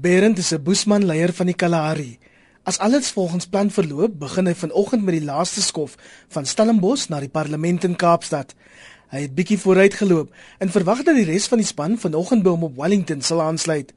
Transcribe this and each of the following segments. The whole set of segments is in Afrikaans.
Berend is 'n Boesman leier van die Kalahari. As alles volgens plan verloop, begin hy vanoggend met die laaste skof van Stellenbosch na die parlement in Kaapstad. Hy het bietjie vooruit geloop en verwag dat die res van die span vanoggend by hom op Wellington sal aansluit.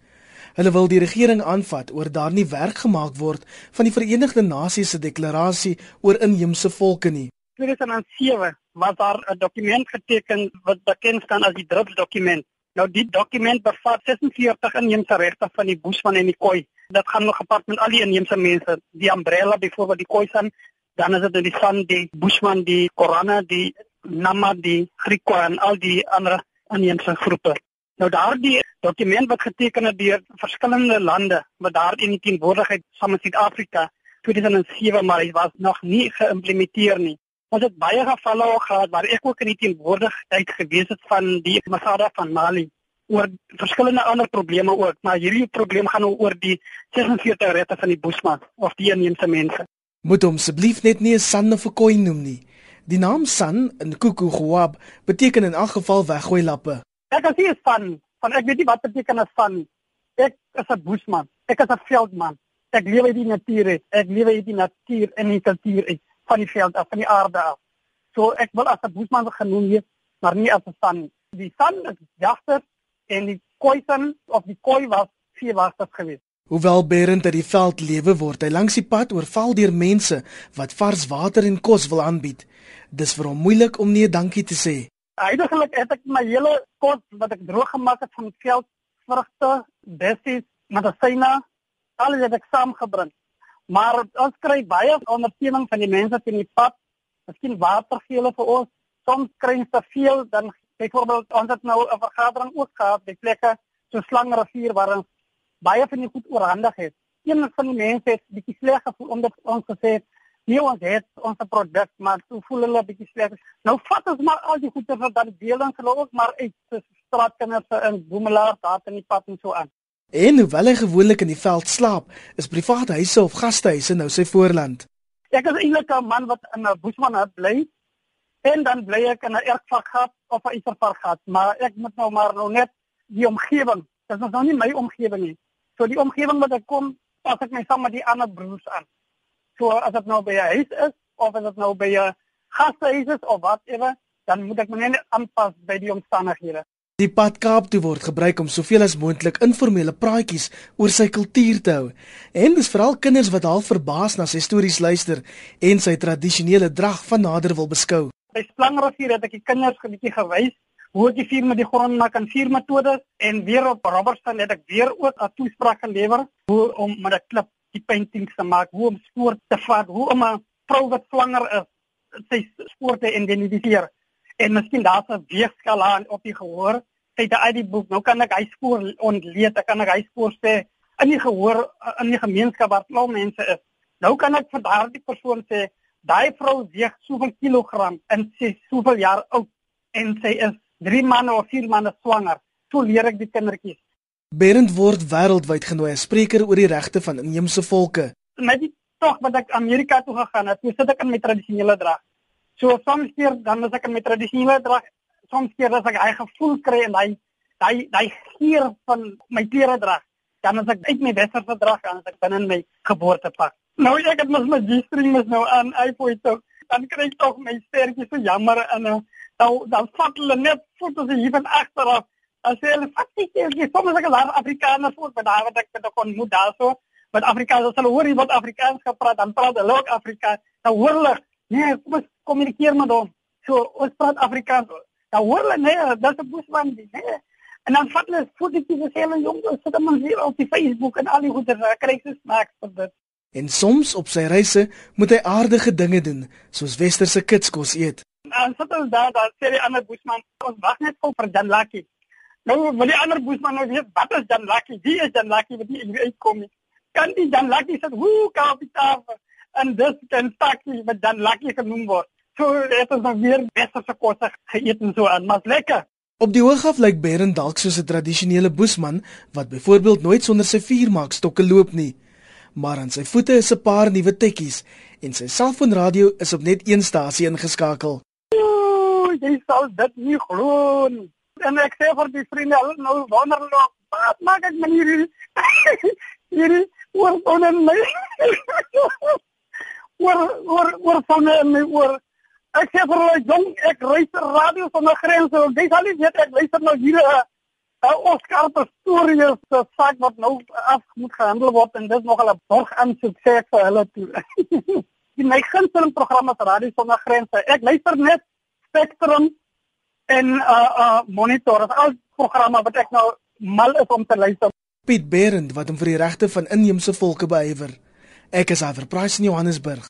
Hulle wil die regering aanvat oor daar nie werk gemaak word van die Verenigde Nasies se deklarasie oor inheemse volke nie. 2007 was daar 'n dokument geteken wat bekend staan as die DRIPS dokument. Nou die dokument bevat 46 inheemse regte van die Boesman en die Khoi. Dit gaan nog gepaard met al die inheemse mense, die umbrella byvoorbeeld die Khoi san, dan is dit die San, die Boesman, die Korana, die Nama, die Griqua en al die ander inheemse groepe. Nou daardie dokument wat geteken is deur verskillende lande wat daar in die teenwoordigheid saam met Suid-Afrika 2007 maar dit was nog nie geïmplementeer nie. Ons het baie gevalle gehad waar ek ook in die teenwoordigheid gewees het van die Masada van Mali oor verskillende ander probleme ook, maar hierdie probleem gaan nou oor die 46 regte van die Boesman of die inheemse mense. Moet hom asseblief net nie 'n San of 'n Khoi noem nie. Die naam San in Kukuguab beteken in elk geval weggooi lappe. Ek as hier San, van ek weet nie wat beteken 'n San. Ek is 'n Boesman. Ek is 'n veldman. Ek lewe in die natuur. Ek lewe in die natuur en in die kultuur van die veld af, van die aarde af. So ek wil as 'n boesman genoem word, maar nie as 'n san. Die san is jagter en die koi san of die koi was vier wagters geweest. Hoewel Berend uit die veld lewe word, hy langs die pad oorval deur mense wat vars water en kos wil aanbied. Dis vir hom moeilik om nee dankie te sê. Eindelik het ek my hele kos wat ek droog gemaak het van veld vrugte, bessies, medisyne, alles het ek saamgebring. Maar ons kry baie ondersteuning van die mense teen die pad. Miskien water gee hulle vir ons. Soms kry ons te veel dan byvoorbeeld ons het nou 'n vergadering ook gehad by plekke so Slangrivier waar ons baie van die goed oorhandig het. Een van die mense het bietjie sleg gevoel omdat ons gesê het nie ons het ons produk maar so voel hulle bietjie sleg. Nou vat ons maar al die goede wat dan deel dan hulle ook maar uit straatkinders in Boemelaar daar in die pad en so aan. En hoewel hy gewoonlik in die veld slaap, is private huise of gastehuise nou sy voorland. Ek is eintlik 'n man wat in 'n Boesman bly en dan bly ek in 'n erfvarkgat of 'n iservarkgat, maar ek moet nou maar nou net die omgewing. Dit is nou nie my omgewing nie. So die omgewing wat ek kom, pas ek my saam met die ander broers aan. So as dit nou by 'n huis is of as dit nou by 'n gastehuis is of wat ewe, dan moet ek my net aanpas by die omstandighede. Die pad Kaap toe word gebruik om soveel as moontlik informele praatjies oor sy kultuur te hou. En dis veral kinders wat half verbaas na sy stories luister en sy tradisionele drag van nader wil beskou. By Slangrivier het ek die kinders 'n bietjie gewys hoe ek die vuur met die grond maak en vuur metodes en weer op Robertson het ek weer ook 'n toespraak gelewer hoe om met 'n klip die paintings te maak, hoe om spoor te vat, hoe om 'n vrou wat swanger is sy spoor te identifiseer. En miskien daar's 'n weegskaal aan op die gehoor uit 'n ID boek. Nou kan ek hy spoor ontleed. Ek kan ek hy spoor sê in die gehoor in die gemeenskap waar al mense is. Nou kan ek vir daardie persoon sê daai vrou weeg soveel kilogram en sy soveel jaar oud en sy is 3 maande of 4 maande swanger. So leer ek die kindertjies. Berend word wêreldwyd genooi as spreker oor die regte van inheemse volke. Met die tog wat ek Amerika toe gegaan het, toe sit ek in my tradisionele drag. So soms keer dan as ek in my tradisionele drag soms keer as ek hy gevoel kry en hy hy hy gier van my klere drag dan as ek uit my westerse drag aan as ek binne in my geboortepak. Nou ek het mos my G-string mos nou aan iPhone tog dan kry ek tog my stertjie so jammer en uh, nou dan vat hulle net foto's hier van agteraf as hulle fakties jy soms as ek daar Afrikaners voor by daar wat ek met kon moet daarso met Afrikaners sal hoor jy wat Afrikaans gepraat dan praat hulle ook Afrikaans nou hoor hulle nee kom ons kommunikeer met hom. So ons praat Afrikaans Nou hoor hulle nee, dat is 'n boesman die, nee. En dan vat hulle fotootjies van hulle jonges, sit hom hier op die Facebook en al die goeie daar kry sy smaak vir dit. En soms op sy reise moet hy aardige dinge doen, soos westerse kitskos eet. En sit ons daar, daar sê die ander boesman, ons wag net vir Jan Lucky. Nou wil die ander boesman nou weet wat is Jan Lucky? Wie is Jan Lucky wat hier uitkom? Kan die Jan Lucky sê hoe kapitaal en dis kan takkie met Jan Lucky genoem word. So het ons dan weer westerse kosse geëet en so aan, maar lekker. Op die hoog af lyk Berend dalk soos 'n tradisionele boesman wat byvoorbeeld nooit sonder sy vuurmaakstokke loop nie. Maar aan sy voete is 'n paar nuwe tekkies en sy selfoonradio is op net een stasie ingeskakel. Ooh, jy sal dit nie glo nie. En ek sê vir die vriende, hulle nou wonderlik, wat maak ek met hierdie hierdie oor onen my. oor oor oor van my oor ek sê vir hulle jong ek luister radio van die grense. Jy sal nie weet ek luister nou hier 'n uh, Oscar Pistorius se saak wat nou af moet gehandel word en dis nogal 'n borg aan sukses vir hulle toe. Die my gunsteling programme se radio sonder grense. Ek luister net Spectrum en uh uh Monitor. Is al programme wat ek nou mal is om te luister. Piet Berend wat hom vir die regte van inheemse volke beywer. Ek is Iver Price in Johannesburg.